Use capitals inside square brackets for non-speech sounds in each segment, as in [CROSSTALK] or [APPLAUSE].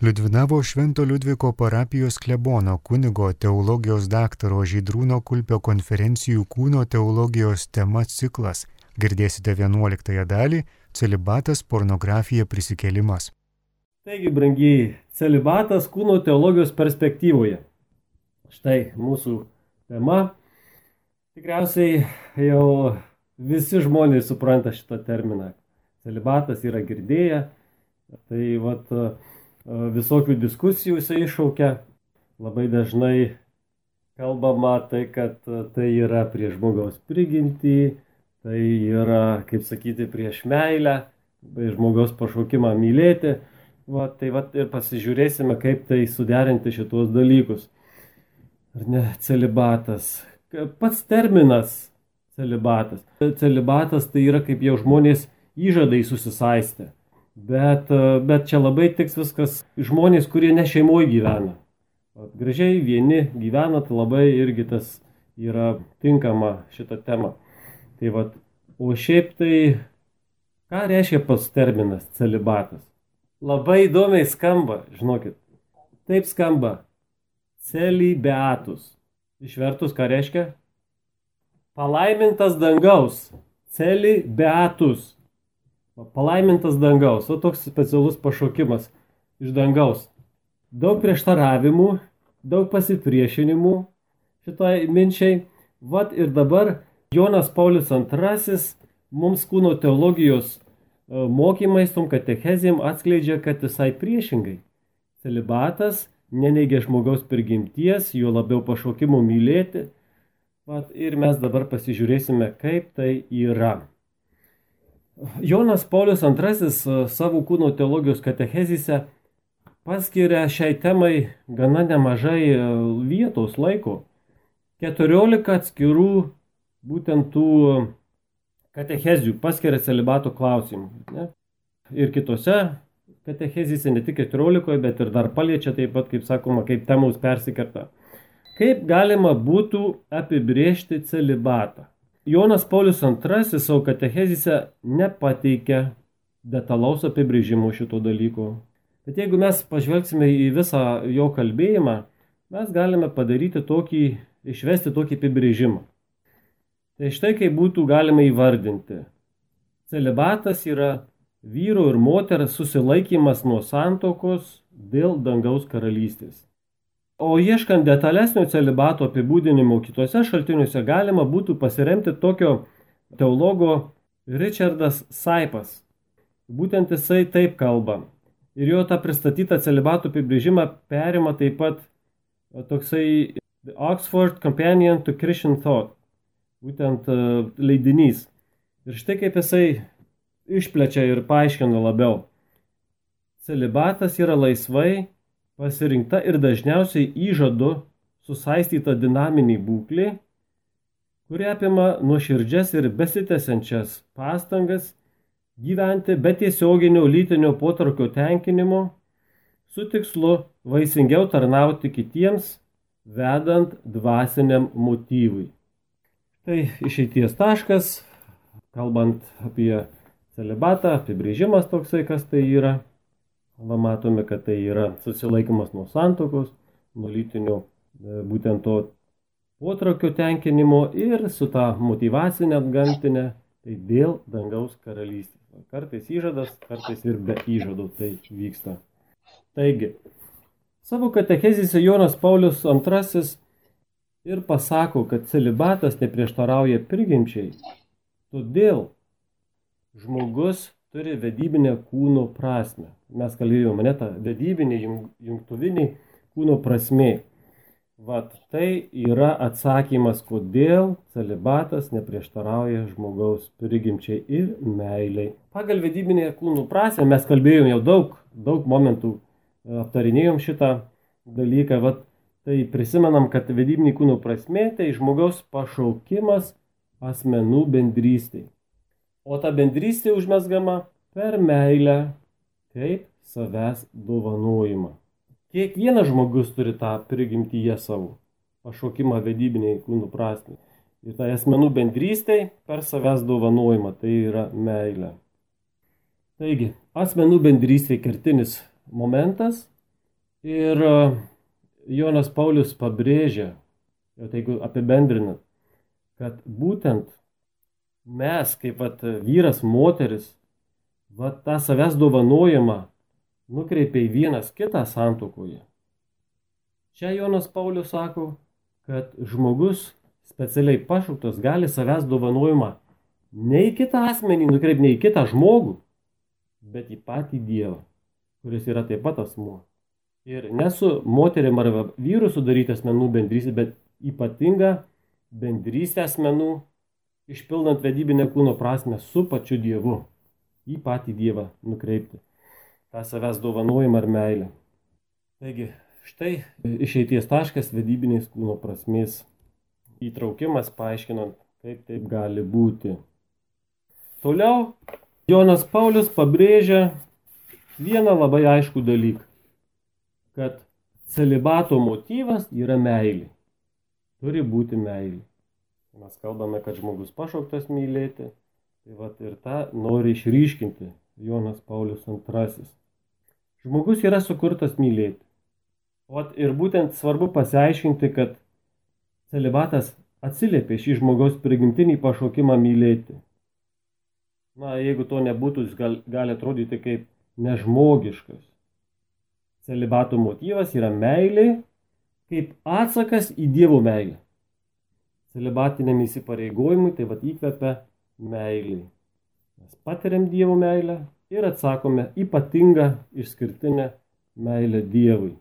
Liudvinavo Švento Liudviko parapijos klebono kunigo teologijos daktaro Žydrūno Kulpio konferencijų kūno teologijos tema ciklas. Girdėsite 11 dalį - celibatas, pornografija, prisikelimas. Taigi, brangiai, celibatas kūno teologijos perspektyvoje. Štai mūsų tema. Tikriausiai jau visi žmonės supranta šitą terminą. Celibatas yra girdėję. Tai vat, visokių diskusijų jisai iššaukia. Labai dažnai kalbama tai, kad tai yra prie žmogaus prigimtį, tai yra, kaip sakyti, prieš meilę, žmogaus pašaukimą mylėti. Va, tai va ir pasižiūrėsime, kaip tai suderinti šitos dalykus. Ar ne, celibatas. Pats terminas celibatas. Celibatas tai yra kaip jau žmonės įžadai susisaistę. Bet, bet čia labai tiks viskas žmonės, kurie ne šeimoje gyvena. Gražiai vieni gyvena, tai labai irgi tas yra tinkama šitą temą. Tai vad, o šiaip tai, ką reiškia pats terminas celibatas? Labai įdomiai skamba, žinokit. Taip skamba. Celibeatus. Išvertus, ką reiškia? Palaimintas dangaus. Celibeatus. Palaimintas dangaus. O toks specialus pašaukimas iš dangaus. Daug prieštaravimų, daug pasipriešinimų šitai minčiai. Vat ir dabar Jonas Paulius II mums kūno teologijos e, mokymais, tom katechezijam atskleidžia, kad visai priešingai. Celibatas neneigia žmogaus prigimties, jo labiau pašaukimo mylėti. Vat ir mes dabar pasižiūrėsime, kaip tai yra. Jonas Paulius II e, savo kūno teologijos katechezise paskiria šiai temai gana nemažai e, vietos laiko. 14 atskirų būtent tų katechezijų paskiria celibato klausimų. Ne? Ir kitose katechezise ne tik 14, bet ir dar paliečia taip pat, kaip sakoma, kaip temos persikerta. Kaip galima būtų apibriežti celibatą? Jonas Paulius II savo katechezise nepateikia detalaus apibrėžimo šito dalyko. Bet jeigu mes pažvelgsime į visą jo kalbėjimą, mes galime padaryti tokį, išvesti tokį apibrėžimą. Tai štai kaip būtų galima įvardinti. Celibatas yra vyro ir moters susilaikimas nuo santokos dėl dangaus karalystės. O ieškant detalesnio celibato apibūdinimo kitose šaltiniuose galima būtų pasiremti tokio teologo Richardas Saipas. Būtent jisai taip kalba. Ir jo tą pristatytą celibato apibrėžimą perima taip pat toksai The Oxford Companion to Christian Thought. Būtent leidinys. Ir štai kaip jisai išplečia ir paaiškina labiau. Celibatas yra laisvai pasirinkta ir dažniausiai įžadu susaistyta dinaminė būklė, kuri apima nuoširdžias ir besitęsiančias pastangas gyventi be tiesioginio lytinio potraukio tenkinimo, su tikslu vaisingiau tarnauti kitiems, vedant dvasiniam motyvui. Tai išeities taškas, kalbant apie celibatą, apibrėžimas toksai, kas tai yra. Va matome, kad tai yra susilaikimas nuo santokos, nuo lytinio e, būtent to potraukio tenkinimo ir su tą motivacinę atgamtinę, tai dėl dangaus karalystės. Kartais įžadas, kartais ir be įžadų tai vyksta. Taigi, savo katechezėse Jonas Paulius II ir pasako, kad celibatas neprieštarauja prigimčiai. Todėl žmogus turi vedybinę kūno prasme. Mes kalbėjome, ne ta vedybinė, jungtuvinė kūno prasme. Vat tai yra atsakymas, kodėl celibatas neprieštarauja žmogaus prigimčiai ir meiliai. Pagal vedybinę kūnų prasme mes kalbėjome jau daug, daug momentų e, aptarinėjom šitą dalyką. Vat tai prisimenam, kad vedybinė kūnų prasme tai žmogaus pašaukimas asmenų bendrystėje. O ta bendrystė užmesgama per meilę, kaip savęs dovanojimą. Kiekvienas žmogus turi tą prigimtyje savo pašaukimą vedybiniai kūnų prasme. Ir tai asmenų bendrystėj per savęs dovanojimą, tai yra meilė. Taigi, asmenų bendrystėje kertinis momentas Ir e, Jonas Paulius pabrėžia, jau tai jeigu apibendrinant, kad būtent mes, kaip vat, vyras, moteris, vat, tą savęs dovanojimą nukreipia į vienas kitą santukoje. Čia Jonas Paulius sako, kad žmogus specialiai pašauktas gali savęs dovanojimą ne į kitą asmenį nukreipti, ne į kitą žmogų, bet į patį Dievą, kuris yra taip pat asmuo. Ir ne su moterim ar vyru sudaryti asmenų bendrystė, bet ypatinga bendrystė asmenų, išpildant vedybinę kūno prasme su pačiu Dievu, į patį Dievą nukreipti tą savęs dovanojimą ar meilę. Taigi, štai išeities taškas vedybinės kūno prasmės įtraukimas, paaiškinant, kaip taip gali būti. Toliau Jonas Paulius pabrėžia vieną labai aiškų dalyką, kad celibato motyvas yra meilė. Turi būti meilė. Mes kalbame, kad žmogus pašauktas mylėti, tai vat ir tą nori išryškinti Jonas Paulius II. Žmogus yra sukurtas mylėti. O ir būtent svarbu pasiaiškinti, kad celibatas atsiliepia šį žmogaus prigimtinį pašaukimą mylėti. Na, jeigu to nebūtų, jis gal, gali atrodyti kaip nežmogiškas. Celibato motyvas yra meilė kaip atsakas į Dievo meilę. Celibatiniam įsipareigojimui tai vad įkvepia meilį. Mes patiriam Dievo meilę ir atsakome ypatingą išskirtinę meilę Dievui.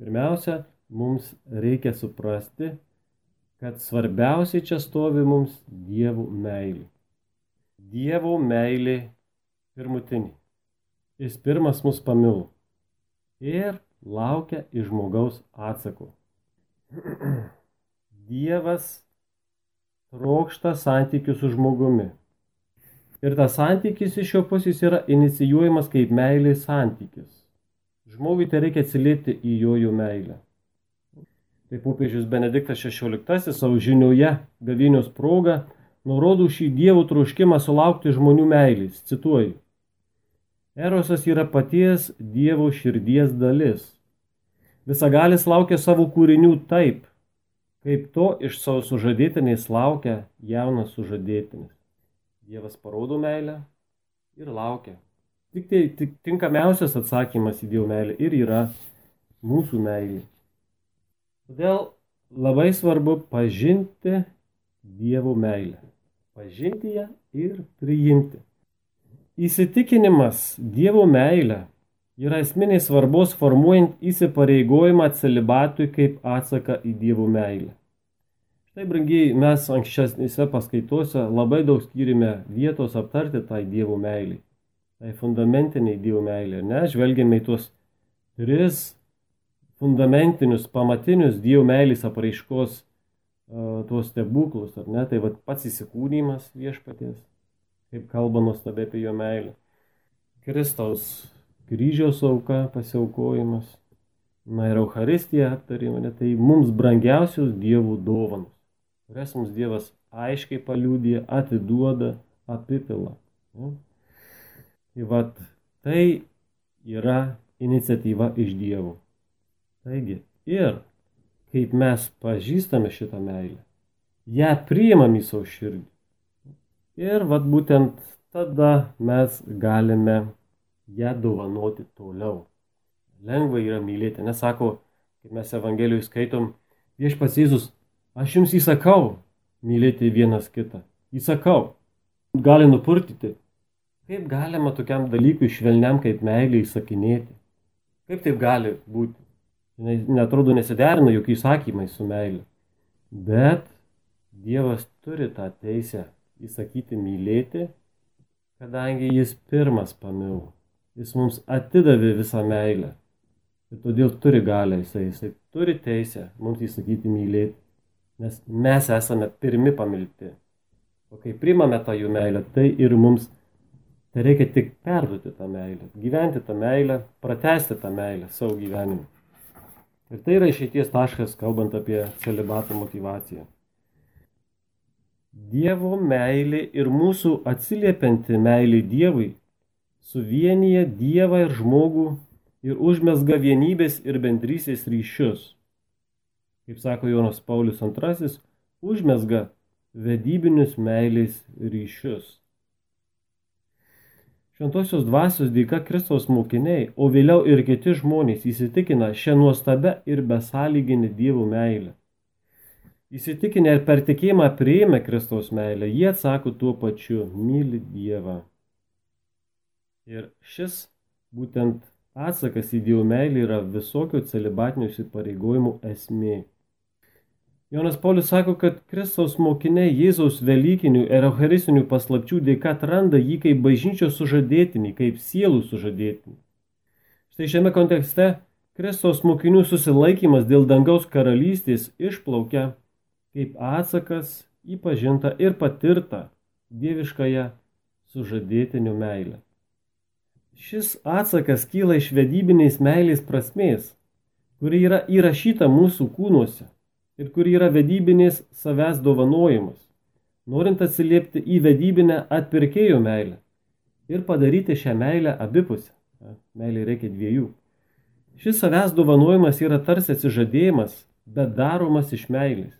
Pirmiausia, mums reikia suprasti, kad svarbiausiai čia stovi mums Dievo meilė. Dievo meilė pirmutinė. Jis pirmas mus pamilo ir laukia iš žmogaus atsako. [CLEARS THROAT] Dievas trokšta santykių su žmogumi. Ir tas santykis iš jo pusės yra inicijuojamas kaip meilės santykis. Žmogui tai reikia atsiliepti į jo jų meilę. Tai popiežius Benediktas XVI savo žinioje gavinios proga nurodo šį dievų troškimą sulaukti žmonių meilės. Cituoju. Erosas yra paties dievo širdies dalis. Visagalis laukia savo kūrinių taip, kaip to iš savo sužadėtinės laukia jaunas sužadėtinis. Dievas parodo meilę ir laukia. Tik tai tik tinkamiausias atsakymas į Dievo meilę ir yra mūsų meilė. Todėl labai svarbu pažinti Dievo meilę pažinti ją ir priimti. Įsitikinimas Dievo meilę yra esminės svarbos formuojant įsipareigojimą celibatui kaip atsaką į Dievo meilę. Štai, brangiai, mes anksčiausiose paskaitose labai daug skyrime vietos aptarti tai Dievo meiliai, tai fundamentiniai Dievo meilė. Ne, žvelgiame į tuos tris fundamentinius, pamatinius Dievo meilės apraiškos tuos stebuklus, ar ne? Tai va pats įsikūnymas viešpaties, kaip kalba nuostabiai apie jo meilę. Kristaus kryžiaus auka, pasiaukojimas. Na ir Euharistija aptarėme, tai mums brangiausios dievų dovanos, kurias mums Dievas aiškiai paliūdė, atiduoda, apipila. Ne? Tai va tai yra iniciatyva iš dievų. Taigi ir kaip mes pažįstame šitą meilę, ją priimam į savo širdį. Ir vad būtent tada mes galime ją dovanoti toliau. Lengva yra mylėti, nesako, kaip mes Evangelijoje skaitom, viešpats Jėzus, aš jums įsakau mylėti vienas kitą. Įsakau, gali nupurtyti. Kaip galima tokiam dalykui švelniam kaip meilė įsakinėti? Kaip taip gali būti? netrodo nesiderina jokių įsakymai su meilė. Bet Dievas turi tą teisę įsakyti mylėti, kadangi jis pirmas pamilo. Jis mums atidavė visą meilę. Ir todėl turi galę jisai, jisai turi teisę mums įsakyti mylėti. Nes mes esame pirmi pamilti. O kai primame tą jų meilę, tai ir mums tai reikia tik perduoti tą meilę, gyventi tą meilę, pratesti tą meilę savo gyvenimu. Ir tai yra išeities taškas, kalbant apie celibato motivaciją. Dievo meilė ir mūsų atsiliepianti meilė Dievui suvienyje Dievą ir žmogų ir užmesga vienybės ir bendrysės ryšius. Kaip sako Jonas Paulius II, užmesga vedybinius meilės ryšius. Šventosios dvasios dėka Kristaus mokiniai, o vėliau ir kiti žmonės įsitikina šią nuostabę ir besąlyginį Dievo meilę. Įsitikinę ir per tikėjimą prieimę Kristaus meilę, jie atsako tuo pačiu - myli Dievą. Ir šis būtent atsakas į Dievo meilę yra visokio celibatinių įsipareigojimų esmė. Jonas Paulius sako, kad Kristaus mokiniai Jėzaus Velykinių ir Eucharistinių paslapčių dėka atranda jį kaip bažnyčios sužadėtinį, kaip sielų sužadėtinį. Štai šiame kontekste Kristaus mokinių susilaikimas dėl dangaus karalystės išplaukia kaip atsakas į pažintą ir patirtą dieviškąją sužadėtinių meilę. Šis atsakas kyla iš vedybinės meilės prasmės, kuri yra įrašyta mūsų kūnuose ir kuri yra vedybinės savęs dovanojimas, norint atsiliepti į vedybinę atpirkėjo meilę ir padaryti šią meilę abipusę. Meilė reikia dviejų. Šis savęs dovanojimas yra tarsi atsižadėjimas, bet daromas iš meilės.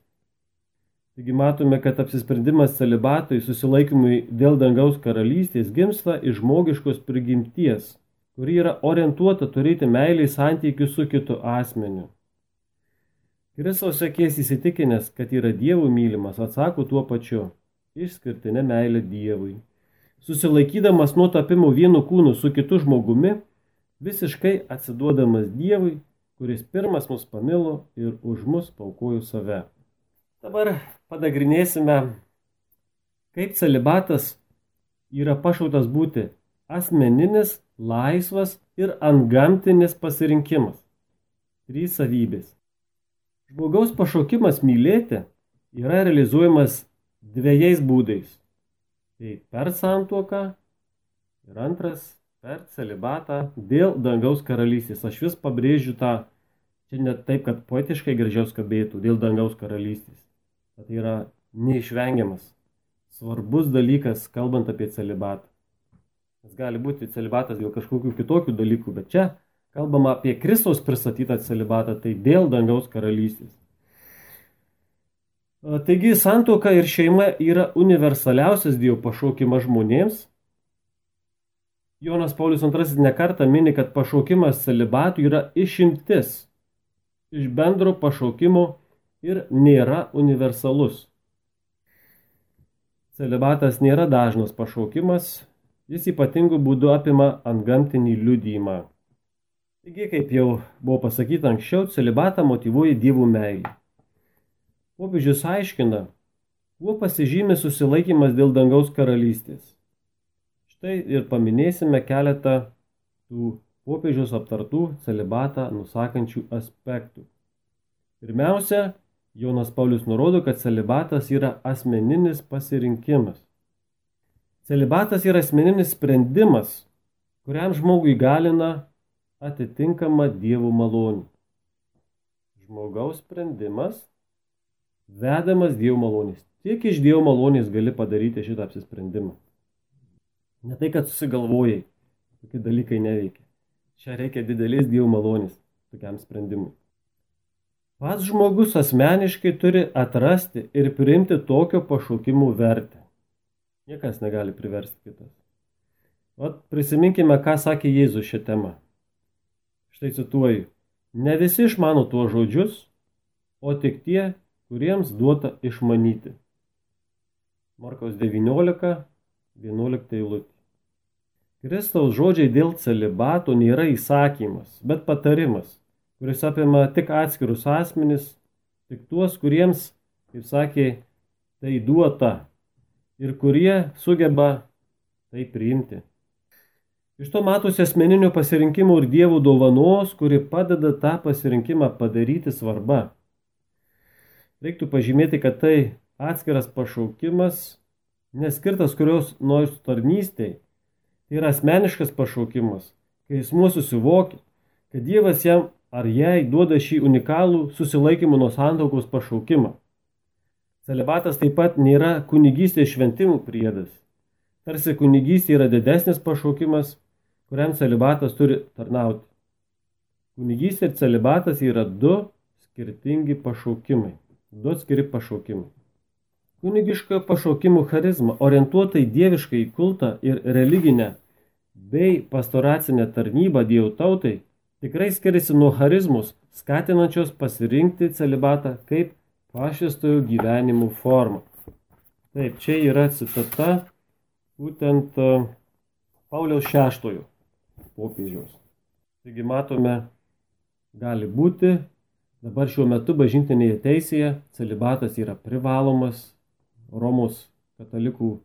Taigi matome, kad apsisprendimas celibatui susilaikymui dėl dangaus karalystės gimsta iš žmogiškos prigimties, kuri yra orientuota turėti meiliai santykių su kitu asmeniu. Kristaus sekės įsitikinęs, kad yra Dievo mylimas, atsako tuo pačiu - išskirtinė meilė Dievui. Susilaikydamas nuo tapimo vienu kūnu su kitu žmogumi, visiškai atsiduodamas Dievui, kuris pirmas mus pamilo ir už mus paukojo save. Dabar panagrinėsime, kaip celibatas yra pašautas būti asmeninis, laisvas ir antgamtinis pasirinkimas. Trys savybės. Žmogaus pašaukimas mylėti yra realizuojamas dviejais būdais. Tai per santuoką ir antras per celibatą dėl dangaus karalystės. Aš vis pabrėžiu tą, čia net taip, kad poetiškai gražiau skambėtų, dėl dangaus karalystės. Tai yra neišvengiamas, svarbus dalykas, kalbant apie celibatą. Nes gali būti celibatas dėl kažkokių kitokių dalykų, bet čia kalbama apie Kristaus pristatytą celibatą, tai dėl dangaus karalystės. Taigi santuoka ir šeima yra universaliausias Dievo pašaukimas žmonėms. Jonas Paulius II nekartą mini, kad pašaukimas celibatų yra išimtis iš bendro pašaukimo ir nėra universalus. Celibatas nėra dažnas pašaukimas, jis ypatingų būdų apima antgamtinį liudijimą. Taigi, kaip jau buvo pasakyta anksčiau, celibatą motivuoja dievų meilė. Popiežius aiškina, kuo pasižymė susilaikimas dėl dangaus karalystės. Štai ir paminėsime keletą tų popiežiaus aptartų celibatą nusakančių aspektų. Pirmiausia, Jonas Paulius nurodo, kad celibatas yra asmeninis pasirinkimas. Celibatas yra asmeninis sprendimas, kuriam žmogui galina atitinkama Dievo malonė. Žmogaus sprendimas vedamas Dievo malonės. Tik iš Dievo malonės gali padaryti šitą apsisprendimą. Ne tai, kad susigalvojai, tokie dalykai neveikia. Čia reikia didelės Dievo malonės tokiam sprendimui. Pats žmogus asmeniškai turi atrasti ir priimti tokio pašaukimų vertę. Niekas negali priversti kitas. Vat prisiminkime, ką sakė Jėzus šią temą. Štai cituoju. Ne visi išmano tuos žodžius, o tik tie, kuriems duota išmanyti. Markos 19, 11 eilutė. Kristaus žodžiai dėl celibato nėra įsakymas, bet patarimas kuris apima tik atskirus asmenis, tik tuos, kuriems, kaip sakė, tai duota ir kurie sugeba tai priimti. Iš to matosi asmeninių pasirinkimų ir dievų dovanos, kuri padeda tą pasirinkimą padaryti svarba. Reiktų pažymėti, kad tai atskiras pašaukimas, neskirtas kurios nors tarnystėj. Tai yra asmeniškas pašaukimas, kai jis mūsų suvokia, kad Dievas jam ar jai duoda šį unikalų susilaikymų nuo santaukos pašaukimą. Celibatas taip pat nėra kunigystės šventimų priedas. Tarsi kunigystė yra didesnis pašaukimas, kuriam celibatas turi tarnauti. Kunigystė ir celibatas yra du skirtingi pašaukimai. Du atskiri pašaukimai. Kunigiškojo pašaukimų charizma orientuota į dievišką į kultą ir religinę bei pastoracinę tarnybą Dievo tautai tikrai skiriasi nuo charizmus, skatinančios pasirinkti celibatą kaip pašvestojo gyvenimų formą. Taip, čia yra citata būtent e, Pauliaus šeštojo popiežiaus. Taigi matome, gali būti, dabar šiuo metu bažnytinėje teisėje celibatas yra privalomas Romos katalikų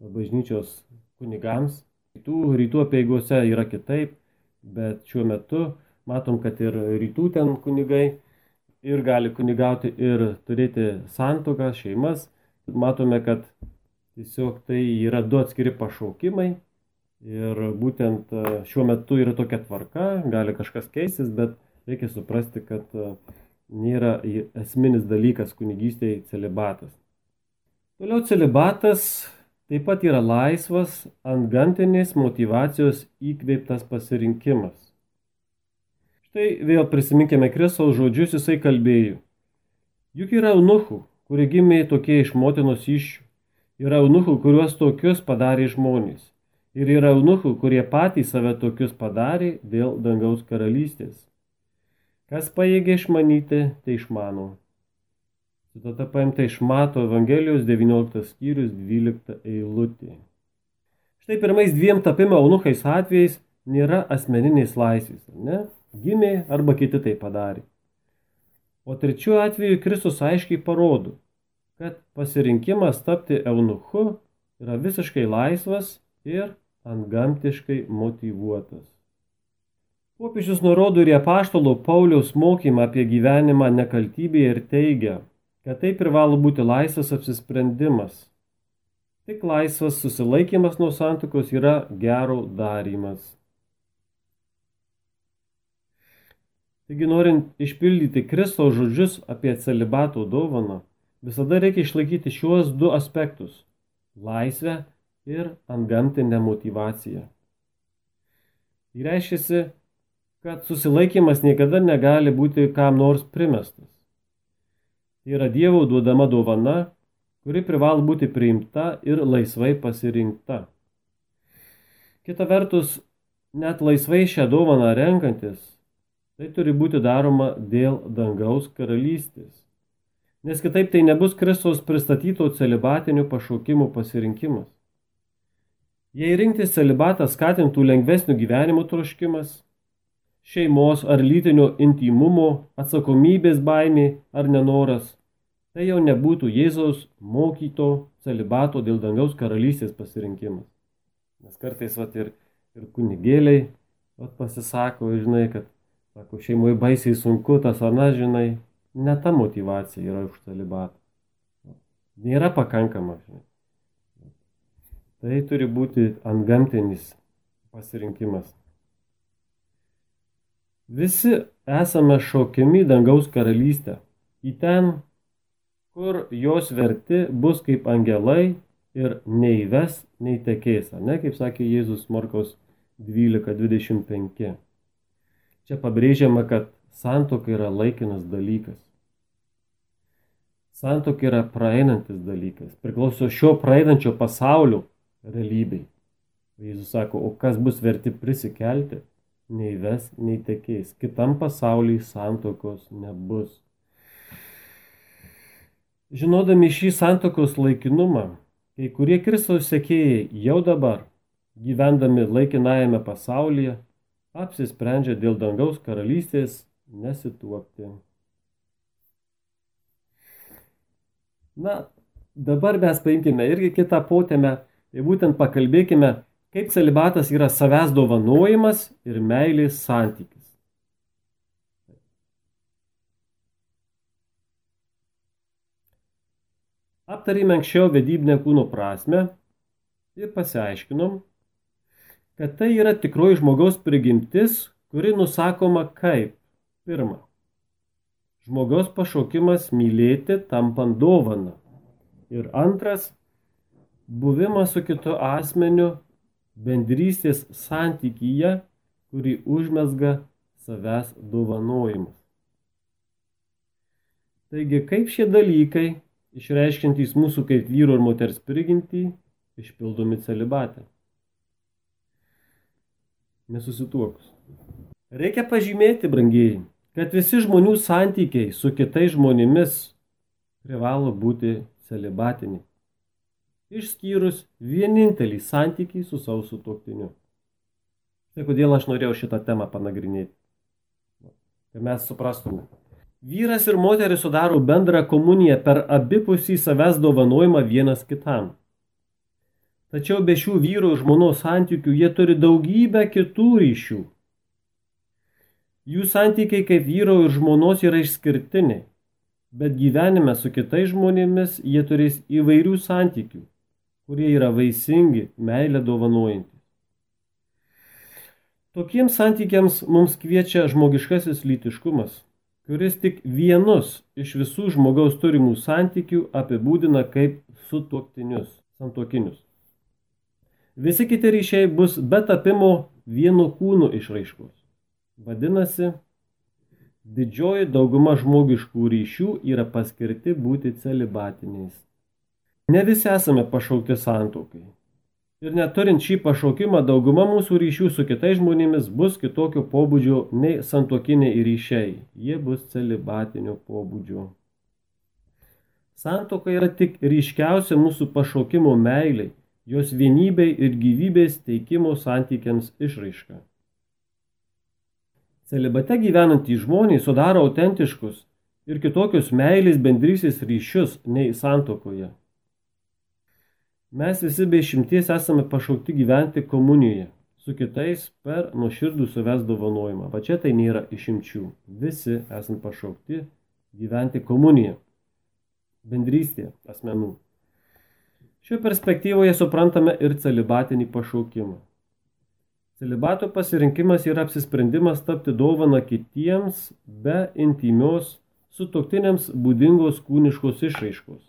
bažnyčios kunigams. Rytų, rytų apieigose yra kitaip, bet šiuo metu matom, kad ir rytų ten kunigai ir gali kunigauti ir turėti santokas, šeimas. Matome, kad tiesiog tai yra du atskiri pašaukimai ir būtent e, šiuo metu yra tokia tvarka, gali kažkas keistis, bet reikia suprasti, kad e, nėra esminis dalykas kunigystėje celibatas. Toliau celibatas taip pat yra laisvas ant gamtinės motivacijos įkveiptas pasirinkimas. Štai vėl prisiminkime Kristaus žodžius, jisai kalbėjo. Juk yra eunuchų, kurie gimė tokie iš motinos iššių. Yra eunuchų, kuriuos tokius padarė žmonės. Ir yra eunuchų, kurie patys save tokius padarė dėl dangaus karalystės. Kas pajėgia išmanyti, tai išmano. Citata paimta iš Mato Evangelijos 19 skyrius 12 eilutė. Štai pirmais dviem tapimo eunuchais atvejais nėra asmeninės laisvės, ne? Gimė arba kiti tai padarė. O trečiuoju atveju Kristus aiškiai parodo, kad pasirinkimas tapti eunuchu yra visiškai laisvas ir antgamtiškai motivuotas. Popiežius nurodo ir apaštalo Pauliaus mokymą apie gyvenimą nekaltybėje ir teigia, kad tai privalo būti laisvas apsisprendimas. Tik laisvas susilaikimas nuo santukos yra gero darymas. Taigi norint išpildyti Kristaus žodžius apie celibato dovaną, visada reikia išlaikyti šiuos du aspektus - laisvę ir antgamtinę motivaciją. Tai reiškia, kad susilaikimas niekada negali būti kam nors primestas yra Dievo duodama dovana, kuri privalo būti priimta ir laisvai pasirinkta. Kita vertus, net laisvai šią dovaną renkantis, tai turi būti daroma dėl dangaus karalystės. Nes kitaip tai nebus Kristos pristatyto celibatinių pašaukimų pasirinkimas. Jei rinktis celibatą skatintų lengvesnių gyvenimo troškimas, šeimos ar lytinio intimumo, atsakomybės baimė ar nenoras, tai jau nebūtų Jėzaus mokyto celibato dėl dangaus karalystės pasirinkimas. Nes kartais vat, ir, ir kunigėliai vat, pasisako, žinai, kad sako, šeimoje baisiai sunku, tas ana, žinai, ne ta motivacija yra už celibatą. Nėra pakankama. Žinai. Tai turi būti antgamtinis pasirinkimas. Visi esame šaukiami dangaus karalystę. Į ten, kur jos verti bus kaip angelai ir nei ves, nei tekės, ne, kaip sakė Jėzus Morkaus 12.25. Čia pabrėžiama, kad santoka yra laikinas dalykas. Santoka yra praeinantis dalykas, priklauso šio praeinančio pasaulio realybei. Jėzus sako, o kas bus verti prisikelti, nei ves, nei tekės. Kitam pasauliui santokos nebus. Žinodami šį santokos laikinumą, kai kurie Kristaus sekėjai jau dabar, gyvendami laikinajame pasaulyje, apsisprendžia dėl dangaus karalystės nesituokti. Na, dabar mes paimkime irgi kitą potėmę, tai būtent pakalbėkime, kaip celibatas yra savęs dovanojimas ir meilės santykis. Aptarėme anksčiau vedybinę kūno prasme ir pasiaiškinom, kad tai yra tikroji žmogaus prigimtis, kuri nusakoma kaip pirma. Žmogaus pašaukimas mylėti tampant dovaną. Ir antras - buvimas su kitu asmeniu bendrystės santykyje, kurį užmesga savęs dovanojimas. Taigi, kaip šie dalykai, išreiškintys mūsų kaip vyro ir moters prigimtį, išpildomi celibatė? Nesusituokus. Reikia pažymėti, brangieji, kad visi žmonių santykiai su kitais žmonėmis privalo būti celibatiniai. Išskyrus vienintelį santykį su savo sutoktiniu. Tai kodėl aš norėjau šitą temą panagrinėti. Kad mes suprastume. Vyras ir moteris sudaro bendrą komuniją per abipusį savęs dovanojimą vienas kitam. Tačiau be šių vyro ir žmonos santykių jie turi daugybę kitų ryšių. Jų santykiai kaip vyro ir žmonos yra išskirtiniai, bet gyvenime su kitais žmonėmis jie turės įvairių santykių, kurie yra vaisingi, meilę dovanojantys. Tokiems santykiams mums kviečia žmogiškasis lytiškumas kuris tik vienus iš visų žmogaus turimų santykių apibūdina kaip sutuoktinius, santokinius. Visi kiti ryšiai bus be tapimo vieno kūno išraiškos. Vadinasi, didžioji dauguma žmogiškų ryšių yra paskirti būti celibatiniais. Ne visi esame pašaukti santokai. Ir neturint šį pašaukimą, dauguma mūsų ryšių su kitais žmonėmis bus kitokio pobūdžio nei santokiniai ryšiai. Jie bus celibatinio pobūdžio. Santoka yra tik ryškiausia mūsų pašaukimo meiliai, jos vienybei ir gyvybės teikimo santykiams išraiška. Celibate gyvenantys žmonės sudaro autentiškus ir kitokius meilės bendrysis ryšius nei santokoje. Mes visi be išimties esame pašaukti gyventi komunijoje su kitais per nuoširdų savęs dovanojimą. Va čia tai nėra išimčių. Visi esame pašaukti gyventi komuniją, bendrystėje asmenų. Šioje perspektyvoje suprantame ir celibatinį pašaukimą. Celibato pasirinkimas yra apsisprendimas tapti dovana kitiems be intimios sutoktiniams būdingos kūniškos išraiškos.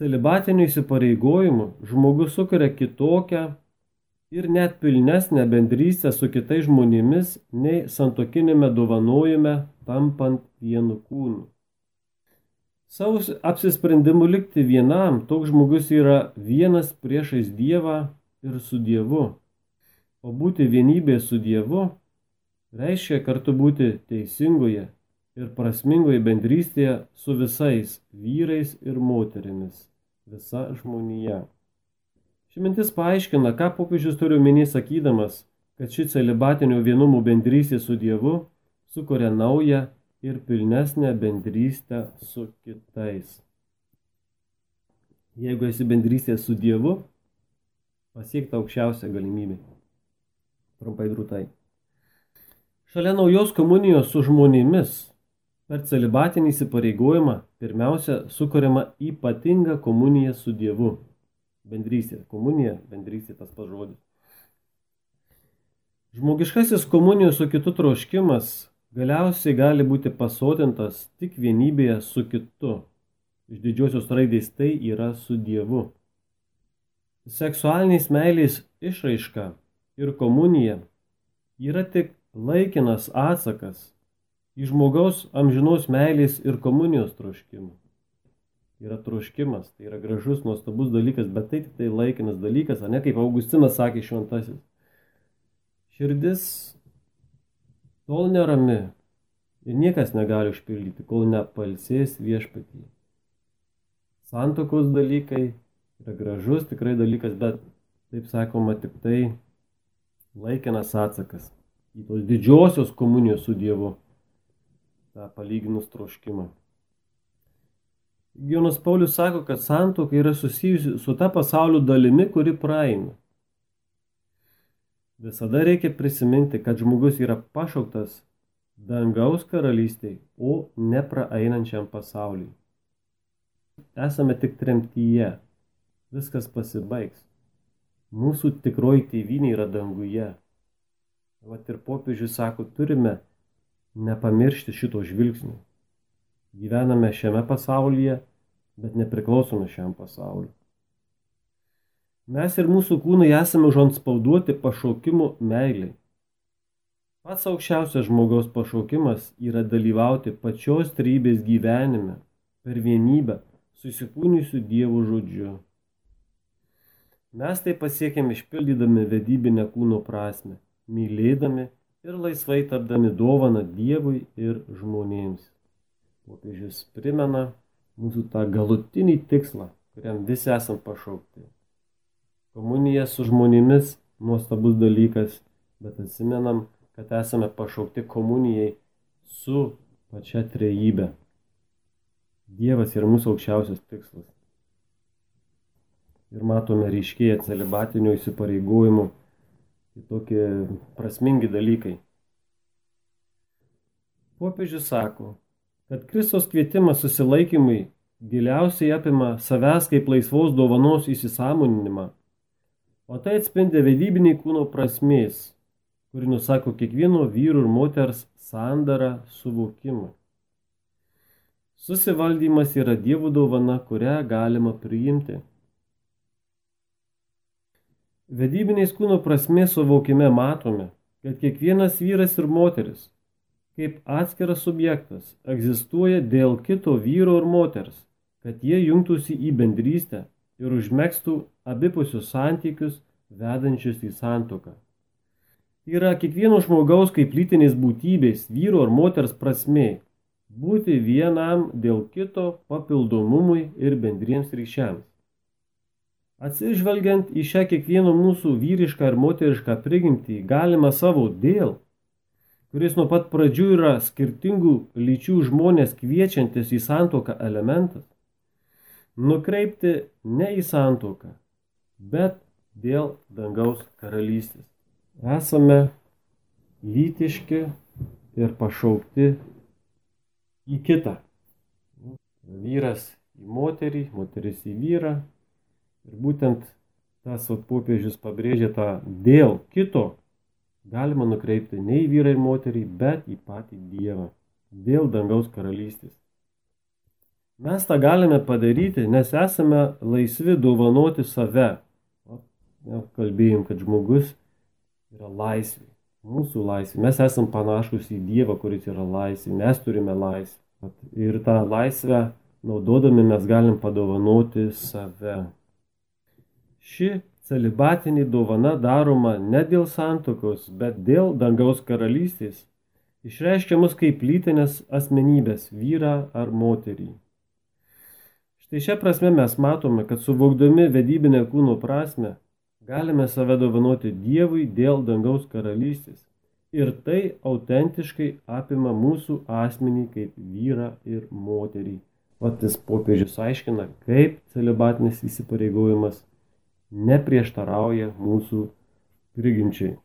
Celibatiniu įsipareigojimu žmogus sukuria kitokią ir net pilnesnę bendrystę su kitais žmonėmis nei santokinėme dovanojime tampant vienu kūnu. Savo apsisprendimu likti vienam toks žmogus yra vienas priešais Dievą ir su Dievu. O būti vienybė su Dievu reiškia kartu būti teisingoje ir prasmingoje bendrystėje su visais vyrais ir moterimis visa žmonija. Ši mintis paaiškina, ką popiežius turi omeny sakydamas, kad ši celibatinio vienumų bendrystė su Dievu sukuria naują ir pilnesnę bendrystę su kitais. Jeigu esi bendrystė su Dievu, pasiekta aukščiausia galimybė. Trumpai drūtai. Šalia naujos komunijos su žmonėmis Per celibatinį įsipareigojimą pirmiausia sukuriama ypatinga komunija su Dievu. Bendrystė. Komunija, bendrystė tas pats žodis. Žmogiškasis komunijos su kitu troškimas galiausiai gali būti pasotintas tik vienybėje su kitu. Iš didžiosios raidės tai yra su Dievu. Seksualinės meilės išraiška ir komunija yra tik laikinas atsakas į žmogaus amžinos meilės ir komunijos troškimą. Yra troškimas, tai yra gražus, nuostabus dalykas, bet tai tik tai laikinas dalykas, o ne kaip Augustinas sakė šventasis. Širdis tol nerami ir niekas negali užpildyti, kol nepalsės viešpatį. Santokos dalykai yra gražus tikrai dalykas, bet taip sakoma tik tai laikinas atsakas į tos didžiosios komunijos su Dievu tą palyginus troškimą. Jonas Paulius sako, kad santoka yra susijusi su ta pasaulio dalimi, kuri praeina. Visada reikia prisiminti, kad žmogus yra pašauktas dangaus karalystiai, o nepraeinančiam pasauliui. Esame tik tremtyje, viskas pasibaigs. Mūsų tikroji tėvynė yra danguje. Vat ir popiežius sako, turime nepamiršti šito žvilgsnio. Gyvename šiame pasaulyje, bet nepriklausome šiam pasauliu. Mes ir mūsų kūnai esame užantspauduoti pašaukimu meiliai. Pats aukščiausias žmogaus pašaukimas yra dalyvauti pačios trybės gyvenime per vienybę susikūnysiu Dievo žodžiu. Mes tai pasiekėme išpildydami vedybinę kūno prasme, mylėdami ir laisvai tapdami dovaną Dievui ir žmonėms. Popiežius primena mūsų tą galutinį tikslą, kuriam visi esam pašaukti. Komunija su žmonėmis nuostabus dalykas, bet atsimenam, kad esame pašaukti komunijai su pačia trejybė. Dievas yra mūsų aukščiausias tikslas. Ir matome ryškėję celibatinio įsipareigojimų į tokie prasmingi dalykai. Popiežius sako, kad Kristos kvietimas susilaikymui giliausiai apima savęs kaip laisvos dovanos įsisamoninimą, o tai atspindi vedybinį kūno prasmės, kuri nusako kiekvieno vyru ir moters sandarą suvokimą. Susivaldymas yra dievų dovana, kurią galima priimti. Vedybiniais kūno prasmės suvokime matome, kad kiekvienas vyras ir moteris kaip atskiras subjektas egzistuoja dėl kito vyro ir moters, kad jie jungtųsi į bendrystę ir užmėgstų abipusius santykius vedančius į santoką. Tai yra kiekvieno žmogaus kaip lytinės būtybės, vyro ar moters prasme - būti vienam dėl kito papildomumui ir bendriems ryšiams. Atsižvelgiant į šią kiekvieno mūsų vyrišką ir moterišką prigimtį, galima savo dėl kuris nuo pat pradžių yra skirtingų lyčių žmonės kviečiantis į santoką elementas, nukreipti ne į santoką, bet dėl dangaus karalystės. Esame lytiški ir pašaukti į kitą. Vyras į moterį, moteris į vyrą. Ir būtent tas popiežius pabrėžia tą dėl kito galima nukreipti ne į vyrą ir moterį, bet į patį Dievą, dėl dangaus karalystės. Mes tą galime padaryti, nes esame laisvi dovanoti save. Ja, kalbėjom, kad žmogus yra laisvė, mūsų laisvė. Mes esame panašus į Dievą, kuris yra laisvė, mes turime laisvę. Ir tą laisvę naudodami mes galim padovanoti save. Ši celibatinė dovana daroma ne dėl santokos, bet dėl dangaus karalystės, išreiškia mus kaip lytinės asmenybės - vyrą ar moterį. Štai šią prasme mes matome, kad suvokdami vedybinę kūno prasme, galime save dovanoti Dievui dėl dangaus karalystės. Ir tai autentiškai apima mūsų asmenį kaip vyrą ir moterį. Vatis popiežius aiškina, kaip celibatinis įsipareigojimas neprieštarauja mūsų prigimčiai.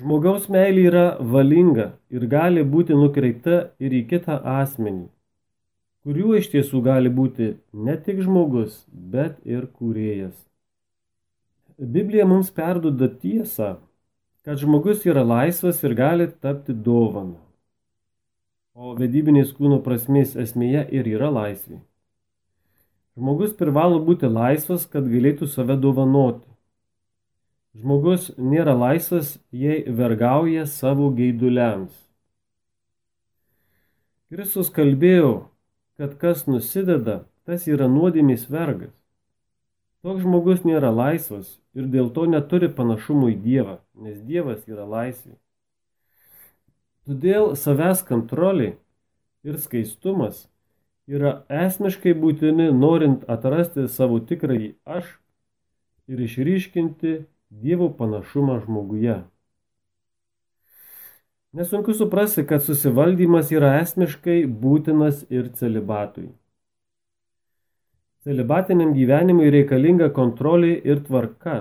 Žmogaus meilė yra valinga ir gali būti nukreipta ir į kitą asmenį, kuriuo iš tiesų gali būti ne tik žmogus, bet ir kūrėjas. Biblija mums perduoda tiesą, kad žmogus yra laisvas ir gali tapti dovana. O vedybinės kūno prasmės esmėje ir yra laisvė. Žmogus privalo būti laisvas, kad galėtų save dovanoti. Žmogus nėra laisvas, jei vergauja savo geiduliams. Kristus kalbėjo, kad kas nusideda, tas yra nuodėmės vergas. Toks žmogus nėra laisvas ir dėl to neturi panašumų į Dievą, nes Dievas yra laisvė. Todėl savęs kontrolė ir skaistumas yra esmiškai būtini norint atrasti savo tikrąjį aš ir išryškinti Dievo panašumą žmoguje. Nesunku suprasti, kad susivaldymas yra esmiškai būtinas ir celibatui. Celibatiniam gyvenimui reikalinga kontrolė ir tvarka,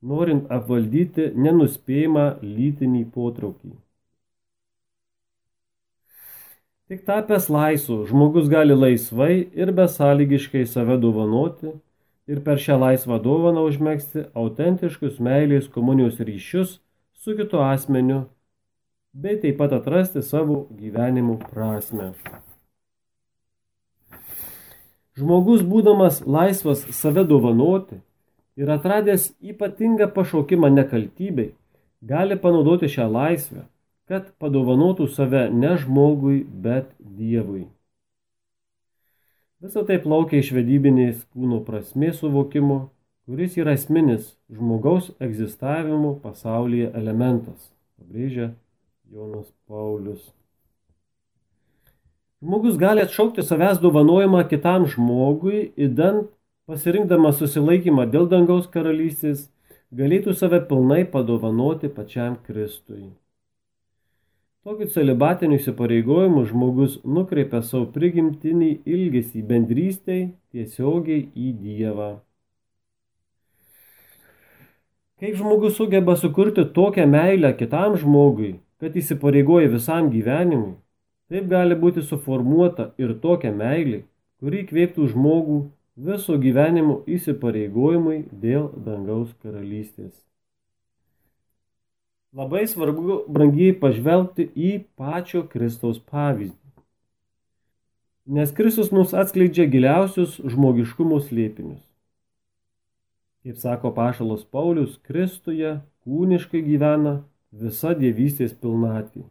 norint apvaldyti nenuspėjimą lytinį potraukį. Tik tapęs laisvu, žmogus gali laisvai ir besąlygiškai save dovanoti ir per šią laisvą dovaną užmėgsti autentiškus meilės komunijos ryšius su kitu asmeniu, bei taip pat atrasti savo gyvenimo prasme. Žmogus būdamas laisvas save dovanoti ir atradęs ypatingą pašaukimą nekaltybei, gali panaudoti šią laisvę kad padovanotų save ne žmogui, bet Dievui. Visą tai plaukia iš vedybinės kūno prasmės suvokimo, kuris yra esminis žmogaus egzistavimo pasaulyje elementas, pabrėžia Jonas Paulius. Žmogus gali atšaukti savęs dovanojimą kitam žmogui, įdant pasirinkdamas susilaikymą dėl dangaus karalystės, galėtų save pilnai padovanoti pačiam Kristui. Tokiu celibatiniu įsipareigojimu žmogus nukreipia savo prigimtinį ilgesį bendrystėj tiesiogiai į Dievą. Kaip žmogus sugeba sukurti tokią meilę kitam žmogui, kad įsipareigoja visam gyvenimui, Taip gali būti suformuota ir tokia meilė, kuri kvėptų žmogų viso gyvenimo įsipareigojimui dėl dangaus karalystės. Labai svarbu, brangiai, pažvelgti į pačio Kristaus pavyzdį. Nes Kristus mums atskleidžia giliausius žmogiškumo slėpinius. Kaip sako pašalos Paulius, Kristuje kūniškai gyvena visa dievystės pilnatvė.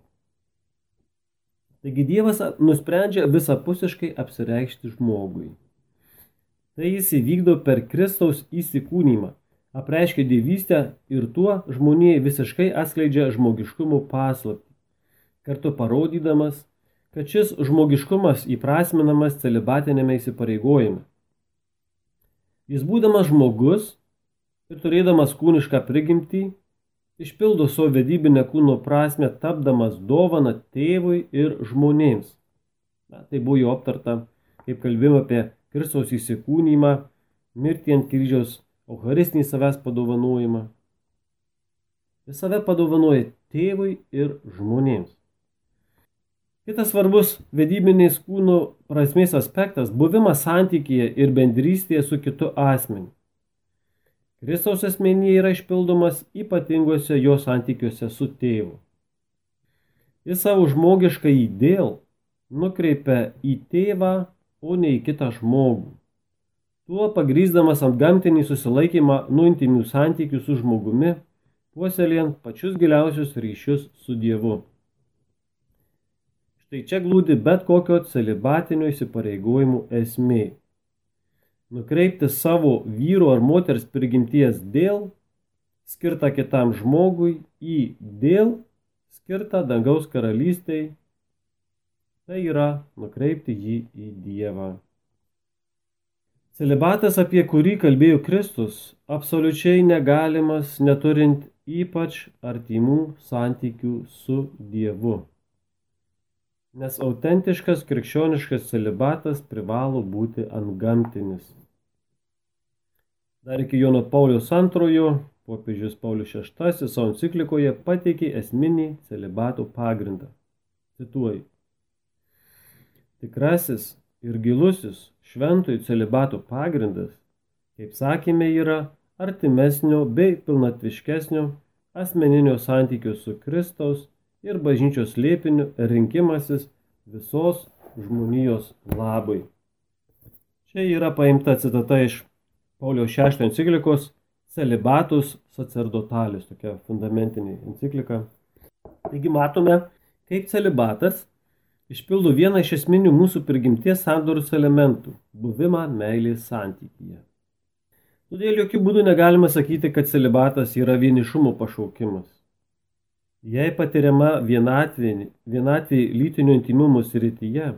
Taigi Dievas nusprendžia visapusiškai apsireikšti žmogui. Tai jis įvykdo per Kristaus įsikūnymą, apreiškia dievystę ir tuo žmonijai visiškai atskleidžia žmogiškumo paslaptį, kartu parodydamas, kad šis žmogiškumas įprasminamas celibatinėme įsipareigojime. Jis būdamas žmogus ir turėdamas kūnišką prigimtį, išpildo savo vedybinę kūno prasme, tapdamas dovana tėvui ir žmonėms. Na, tai buvo jau aptarta, kaip kalbėjome apie Kristaus įsikūnymą, mirtį ant kryžiaus, Eucharistinį savęs padovanojimą. Jis save padovanoja tėvui ir žmonėms. Kitas svarbus vedybinės kūno prasmės aspektas - buvimas santykėje ir bendrystėje su kitu asmeniu. Kristaus asmenyje yra išpildomas ypatingose jo santykiuose su tėvu. Jis savo žmogišką įdėl nukreipia į tėvą, o ne į kitą žmogų. Tuo pagrysdamas ant gamtinį susilaikymą nuo intimių santykių su žmogumi, puoselėjant pačius giliausius ryšius su Dievu. Štai čia glūdi bet kokio celibatinio įsipareigojimų esmė nukreipti savo vyro ar moters prigimties dėl skirtą kitam žmogui į dėl skirtą dangaus karalystiai, tai yra nukreipti jį į Dievą. Celibatas, apie kurį kalbėjo Kristus, absoliučiai negalimas, neturint ypač artimų santykių su Dievu. Nes autentiškas krikščioniškas celibatas privalo būti antgamtinis. Dar iki Jono Paulius antrojo, popiežius Paulius VI savo enciklikoje pateikė esminį celibato pagrindą. Cituoju. Tikrasis ir gilusis šventojų celibato pagrindas, kaip sakėme, yra artimesnio bei pilnatviškesnio asmeninio santykio su Kristaus ir bažnyčios lėpiniu rinkimasis visos žmonijos labui. Čia yra paimta citata iš Pauliaus VI enciklikos Celibatus sacerdotalis, tokia fundamentinė enciklika. Taigi matome, kaip celibatas išpildo vieną iš esminių mūsų prigimties sandorus elementų - buvimą meilės santykyje. Todėl jokių būdų negalima sakyti, kad celibatas yra vienišumo pašaukimas. Jei patiriama vienatvė, vienatvė lytinio intimumo srityje,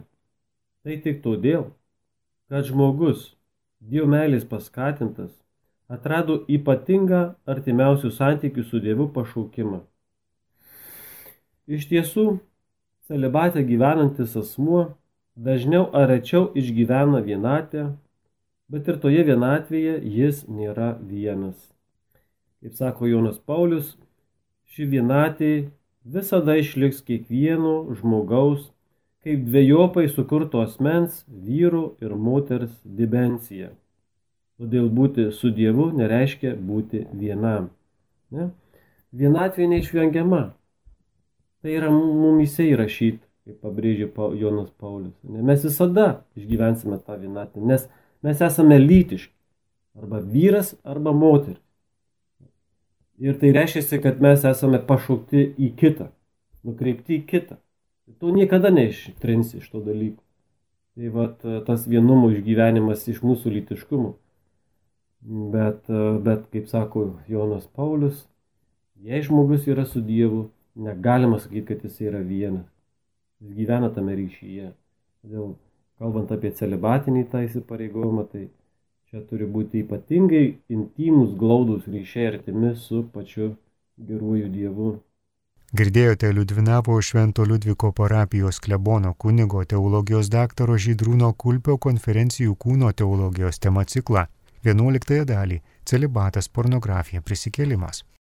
tai tik todėl, kad žmogus Dievo meilės paskatintas, atrado ypatingą artimiausių santykių su Dievu pašaukimą. Iš tiesų, celibatė gyvenantis asmuo dažniau ar rečiau išgyvena vienatę, bet ir toje vienatvėje jis nėra vienas. Kaip sako Jonas Paulius, ši vienatė visada išliks kiekvieno žmogaus kaip dviejopai sukurto asmens vyru ir moters dimencija. Todėl būti su Dievu nereiškia būti vienam. Ne? Vienatvė neišvengiama. Tai yra mumise įrašyta, kaip pabrėžė Jonas Paulius. Mes visada išgyvensime tą vienatvę, nes mes esame lytiški. Arba vyras, arba moteris. Ir tai reiškia, kad mes esame pašaukti į kitą. nukreipti į kitą. Tu niekada neištrinsi iš to dalyko. Tai vat, tas vienumo išgyvenimas iš mūsų lytiškumo. Bet, bet, kaip sako Jonas Paulius, jei žmogus yra su Dievu, negalima sakyti, kad jis yra vienas. Jis gyvena tame ryšyje. Todėl, kalbant apie celibatinį tą įsipareigojimą, tai čia turi būti ypatingai intimus, glaudus ryšiai artimi su pačiu geruoju Dievu. Girdėjote Liudvinavo Švento Liudviko parapijos klebono kunigo teologijos daktaro Žydrūno Kulpio konferencijų kūno teologijos tema ciklą. 11 dalį - celibatas, pornografija, prisikėlimas.